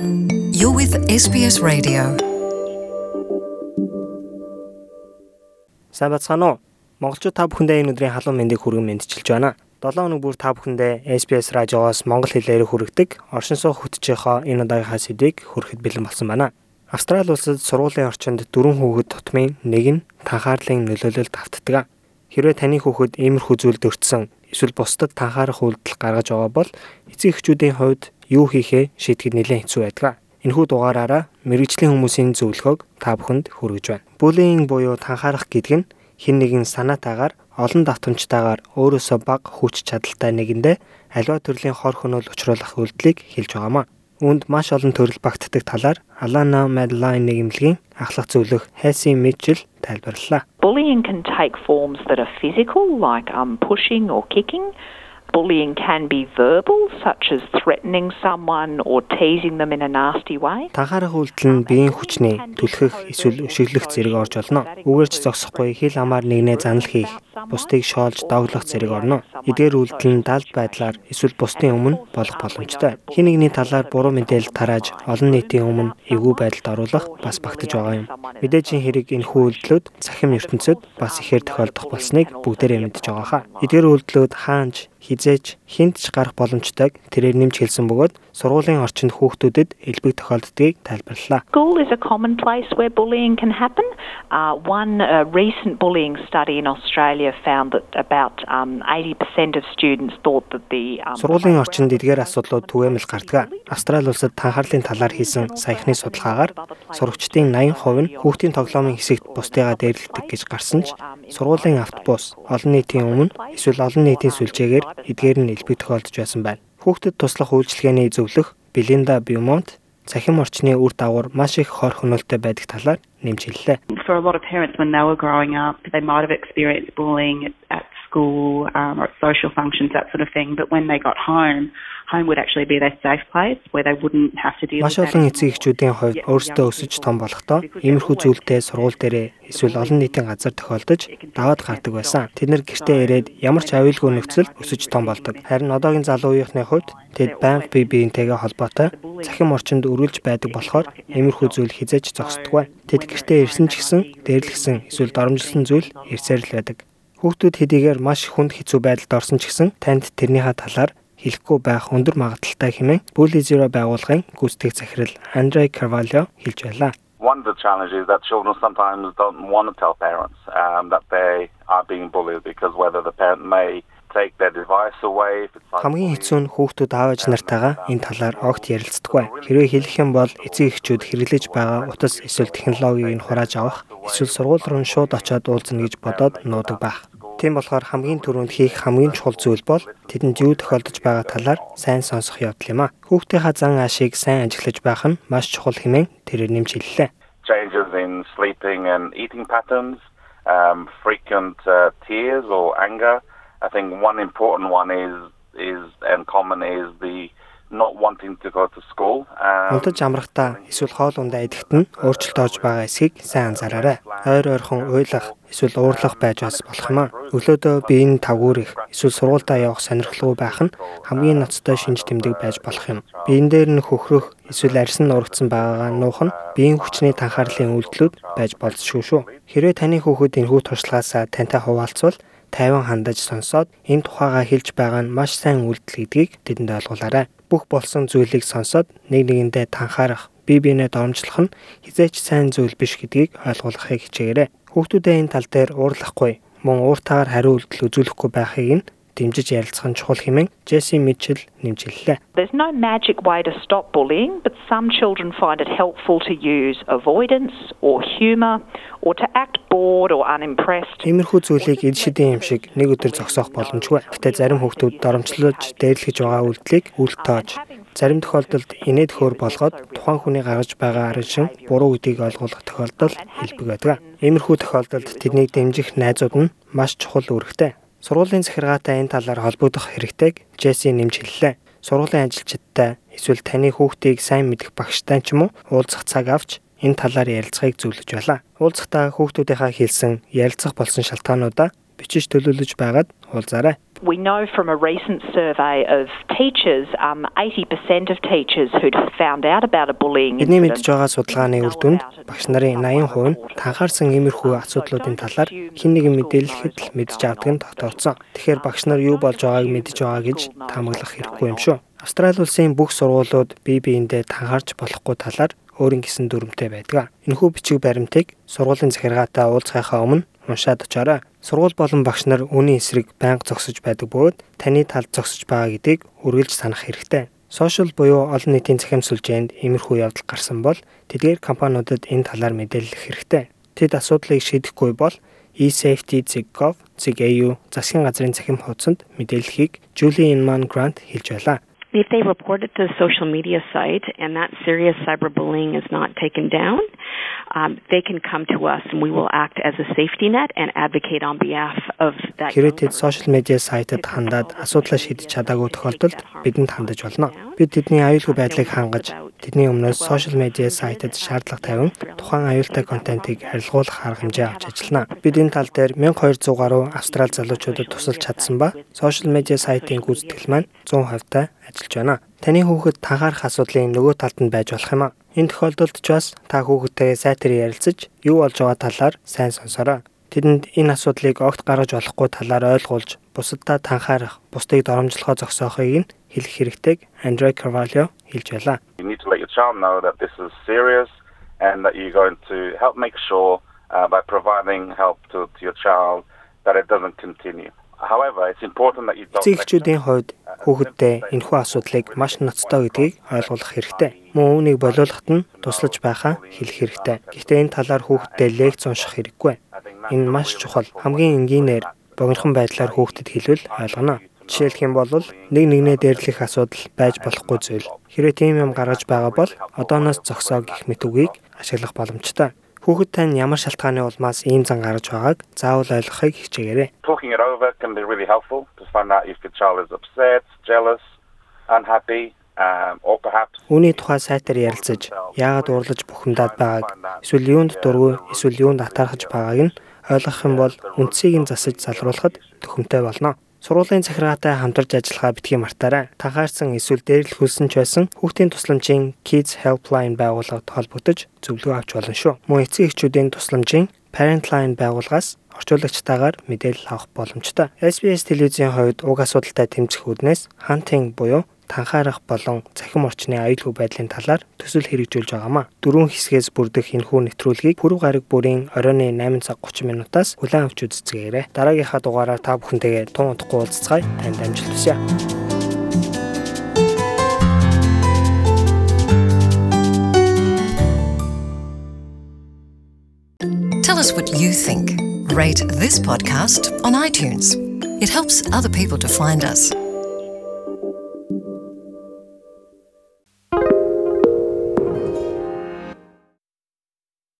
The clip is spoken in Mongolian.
You're with SBS Radio. Сайн бацгаана уу? Монголчууд та бүхэндээ энэ өдрийн халуун мэндийг хүргэн мэдчилж байна. 7 хоног бүр та бүхэндээ SBS радиогоос монгол хэлээр хүргэдэг оршин суух хөтжийнхоо энэ удаагийнхаа сэдвийг хүрэхэд бэлэн болсон байна. Австрали улсад сургуулийн орчинд дөрвөн хүүхэд тутмын нэг нь танхаарлын нөлөөлөлд автдаг. Хэрвээ таны хүүхэд иймэрхүү зүйлд өртсөн эсвэл бусдад танхаарах үйлдэл гаргаж байгаа бол эцэг эхчүүдийн хувьд юу хийхээ шийдэхэд нэлээд хэцүү байдаг. Энэхүү дугаараараа мэрэгжлийн хүмүүсийн зөвлөгөөг та бүхэнд хүргэж байна. Буллинг буюу танхаарах гэдэг нь хэн нэгэн санаатаагаар олон давтамжтайгаар өөрөөсөө бага хүч чадалтай нэгэндээ аливаа төрлийн хор хөнөөл учруулах үйлдэлийг хэлж байгаамаа. Үүнд маш олон төрөл багтдаг талаар Alana Madeline нэгэмлэгийн ахлах зөвлөх Хэси Мичл тайлбарллаа. Bullying can take forms that are physical, like um, pushing or kicking. Bullying can be verbal, such as threatening someone or teasing them in a nasty way. Танхаарах үйлдэл нь биеийн хүчний түлхэх эсвэл өшиглөх зэрэг орж олно. Үгээрч зогсохгүй хил амаар нэгнээ занал хийх, бусдыг шоолж доглох зэрэг орно. Эдгээр үйлдэл нь далд байдлаар эсвэл бусдын өмнө болох боломжтой. Хин нэгний талаар буруу мэдээлэл тарааж олон нийтийн өмнө эвгүй байдалд оруулах бас багтаж байгаа юм. Мэдээж хэрэг энэхүү үйлдэлүүд цахим ертөнцид бас ихээр тохиолдох болсныг бүгдээрээ мэдж байгаа хаа. Эдгээр үйлдэлүүд хаанч хизээч хинт ч гарах боломжтойг тэрээр нэмж хэлсэн бөгөөд сургуулийн орчинд хүүхдүүдэд элбэг тохиолддгийг тайлбарллаа. School is a common place where bullying can happen. Uh, one uh, recent bullying study in Australia found that about um, 80% of students thought that the um, Сургуулийн орчинд эдгээр асуудлууд түгээмэл гардаг. Австрали улсад танхаарлын талаар хийсэн саяхны судалгаагаар сурагчдын 80% нь хүүхдийн тоглоомын хэсэгт бусдыгаа дээрлэгдэг гэж гарсан ч сургуулийн автобус олон нийтийн өмнө эсвэл олон нийтийн сүлжээгээр эдгээр нь элбэг тохиолдож байсан байна. Хүүхдэд туслах үйлчилгээний зөвлөх Белинда Бьюмонт цахим орчны үр дагавар маш их хор хөнөөлтөй байдаг талаар нэмж хэллээ. for a lot of parents when they were growing up, they might have experienced bullying at school um, or social functions, that sort of thing. But when they got home, home would actually be their safe place where they wouldn't have to deal Маш with that. олон эцэг эхчүүдийн хувьд өөрсдөө өсөж том болохдоо иймэрхүү зүйлтэй сургууль дээрээ эсвэл олон нийтийн газар тохиолдож даваад гардаг байсан. Тэд нэр гэртээ ирээд ямар ч аюулгүй нөхцөлд өсөж том болдог. Харин одоогийн залуу үеийнхний хувьд тэд байнга бие биентэйгээ холбоотой цахим орчинд өрүүлж байдаг болохоор иймэрхүү зүйл хизээж зогсдоггүй. Тэд гэртээ ирсэн ч гэсэн дээрлэгсэн эсвэл доромжилсон зүйл ирсээр л байдаг. Хүүхдүүд хэдийгээр маш хүнд хэцүү байдалд орсон ч гэсэн танд тэрнийхээ талаар хэлэхгүй байх өндөр магадлалтай хэмээн Bully Zero байгууллагын гүйцэтгэх захирал Андрей Карвалио хэлж байлаа. One of the challenges that children sometimes don't want to tell parents um, that they are being bullied because whether the parent may Хамгийн хэцүү нь хүүхдүүд аав ээж нартайгаа энэ талаар огт ярилцдаггүй. Хэрвээ хэлэх юм бол эцэг эхчүүд хэрэглэж байгаа утас эсвэл технологиг нь хурааж авах, эсвэл сургууль руу шууд очиод уулзна гэж бодоод нуудаг байх. Тийм болохоор хамгийн түрүүнд хийх хамгийн чухал зүйл бол тэдэнд юу тохиолдож байгаа талаар сайн сонсох явдал юм а. Хүүхдийнхаа зан аашийг сайн ажиглаж байх нь маш чухал хэмээн тэрээр нэмж хэллээ. changes in sleeping and eating patterns, um, frequent uh, tears or anger. I think one important one is is and common is the not wanting to go to school. Um, Унтаж амрахтаа эсвэл хоол ундаа идэхэд нь өөрчлөлт орж байгаа эсхийг сайн анзаараарай. Ойр ойрхон уйлах эсвэл уурлах байж бас болох юм а. Өглөөдөө биеийн тавгуурах эсвэл сургуультаа явах сонирхолгүй байх нь хамгийн ноцтой шинж тэмдэг байж болох юм. Биен дээр нь хөхрөх эсвэл арьсан нурагдсан байгаагаа нуух нь биеийн хүчний танхаарлын үйлдэлүүд байж болзошгүй шүү. Хэрвээ таны хүүхэд энэхүү туршлагаасаа тантай хуваалцвал тайван хандаж сонсоод энэ тухайгаа хэлж байгаа нь маш сайн үйлдэл гэдгийг тэдэнд ойлгуулаарай. Бүх болсон зүйлийг сонсоод нэг нэгэндээ танхаарах, бие биенээ доромжлох нь хизээч сайн зүйл биш гэдгийг ойлгуулахыг хичээгээрэй. Хүүхдүүдээ энэ тал дээр уурлахгүй, мөн ууртаагаар хариу үйлдэл үзүүлэхгүй байхыг нь дэмжиж ярилцах нь чухал хэмээн Джесси Мичл нэмж хэллээ. There's no magic way to stop bullying, but some children find it helpful to use avoidance or humour or to act bored or unimpressed. Иймэрхүү зүйлийг эд шидийн юм шиг нэг өдөр зогсоох боломжгүй. Гэтэ зарим хүүхдүүд доромжлож дээрлэж байгаа үйлдэлийг үл тоож зарим тохиолдолд инээд хөр болгоод тухайн хүний гаргаж байгаа арын шин буруу гэдгийг ойлгуулах тохиолдол хэлбэг байдаг. Иймэрхүү тохиолдолд тэднийг дэмжих найзууд нь маш чухал үүрэгтэй. Сургуулийн захиргаатай энэ талаар холбогдох хэрэгтэйг Джесси нэмж хэллээ. Сургуулийн ажилчидтай эсвэл таны хүүхдийг сайн мэдэх багштай ч юм уу уулзах цаг авч энэ талаар ярилцахыг зөвлөж байлаа. Уулзахдаа хүүхдүүдийнхаа хэлсэн ярилцах болсон шалтгаануудаа бичиж төлөвлөж байгаад уулзаарай. We know from a recent survey of teachers, um, 80% of teachers who'd found out about a bullying Бидний мэдж incident байгаа судалгааны үр дүнд багш нарын 80% нь танхаарсан иймэрхүү асуудлуудын талаар хэн нэгэн мэдээлэхэд л мэдж авдаг нь тогтооцсон. Тэгэхээр багш нар юу болж байгааг мэдж байгаа гэж таамаглах хэрэггүй юм шүү. Австрали улсын бүх сургуулиуд бие биендээ танхаарч болохгүй талаар өөрийн гэсэн дүрмтэй байдаг. Энэхүү бичиг баримтыг сургуулийн захиргаатай уулзахынхаа өмнө уншаад очоорой. Сургууль болон багш нар үүний эсрэг байнга зогсож байдаг бөгөөд таны талд зогсож байгаа гэдгийг үргэлж санах хэрэгтэй. Сошиал буюу олон нийтийн захим сүлжээнд иймэрхүү явдал гарсан бол тэдгээр компаниудад энэ талаар мэдээлэх хэрэгтэй. Тэд асуудлыг шийдэхгүй бол eSafety.gov.au засгийн газрын захим хуудсанд мэдээллийг Julie Inman Grant хэлж байлаа. If they report it to the social media site and that serious cyberbullying is not taken down, um, they can come to us and we will act as a safety net and advocate on behalf of that. Хэрэг тэд сошиал медиа сайтад хандаад асуудлаа шийдэж чадаагүй тохиолдолд бидэнд хандаж болно. Бид тэдний аюулгүй байдлыг хангаж тэдний өмнөөс сошиал медиа сайтад шаардлага тавин тухайн аюултай контентыг харилцуулах арга хэмжээ авч ажиллана. Бид энэ тал дээр 1200 гаруй австрал залуучуудад тусалж чадсан ба сошиал медиа сайтын гүйцэтгэл маань 100% та ажиллаж байна. Таны хүүхэд танхаарах асуудлын нөгөө талд нь байж болох юм а. Энэ тохиолдолд ч бас та хүүхэдтэй сайтар ярилцаж юу болж байгаа талаар сайн сонсороо. Тэдэнд энэ асуудлыг огт гаргаж болохгүй талаар ойлгуулж, бусаддаа танхаарах, бусдыг доромжлохоо зогсоохыг нь хэлэх хэрэгтэйг Андре Carvalho хэлж байлаа. You need to let your child know that this is serious and that you're going to help make sure uh, by providing help to, to your child that it doesn't continue. Эцэгчүүдийн хувьд хүүхэдтэй энэхүү асуудлыг маш ноцтой гэдгийг ойлгуулах хэрэгтэй. Мөн үүнийг болиулахад нь туслаж байхаа хэлэх хэрэгтэй. Гэхдээ энэ талаар хүүхэдтэй лекц унших хэрэггүй. Энэ маш чухал. Хамгийн энгийнээр богинохон байдлаар хүүхдэд хэлвэл ойлгоно. Жишээлх юм бол нэг нэгнээ дээрлэх асуудал байж болохгүй зүйл. Хэрвээ тийм юм гаргаж байгаа бол одооноос зогсоо гэх мэт үгийг ашиглах боломжтой. Хүүхэд тань ямар шалтгааны улмаас ийм зан гарч байгааг заавал ойлгохыг хичээгээрэй. talking it over can be really helpful to find out if your child is upset, jealous, unhappy, um, Үүний тухай сайтар ярилцаж, яагаад урлаж бухимдаад байгааг, эсвэл юунд дургүй, эсвэл юунд атаархаж байгааг нь ойлгох юм бол үндсийг нь засаж залруулахад төхөмтэй болно. Сургуулийн захиргаатай хамтарч ажиллахаа битгий мартаарай. Танхаарсан эсвэл дээрлэхүүлсэн ч байсан хүүхдийн тусламжийн Kids Helpline байгууллагад холбогдож зөвлөгөө авч болно шүү. Мөн эцэг эхчүүдийн тусламжийн Parentline байгууллагаас орчуулагчтайгаар мэдээлэл авах боломжтой. SBS телевизийн хувьд уг асуудалтай тэмцэх үүднээс хантинг буюу танхаарах болон цахим орчны аюулгүй байдлын талаар төсөл хэрэгжүүлж байгаамаа. Дөрвөн хэсгээс бүрдэх энэхүү нэвтрүүлгийг пүрэв гараг бүрийн оройн 8 цаг 30 минутаас хүлээн авч үзцгээгээрэй. Дараагийнхаа дугаараар та бүхэнтэйгээ тун удахгүй уулзцгаая. Танд амжилт хүсье. Tell us what you think. Rate this podcast on iTunes. It helps other people to find us.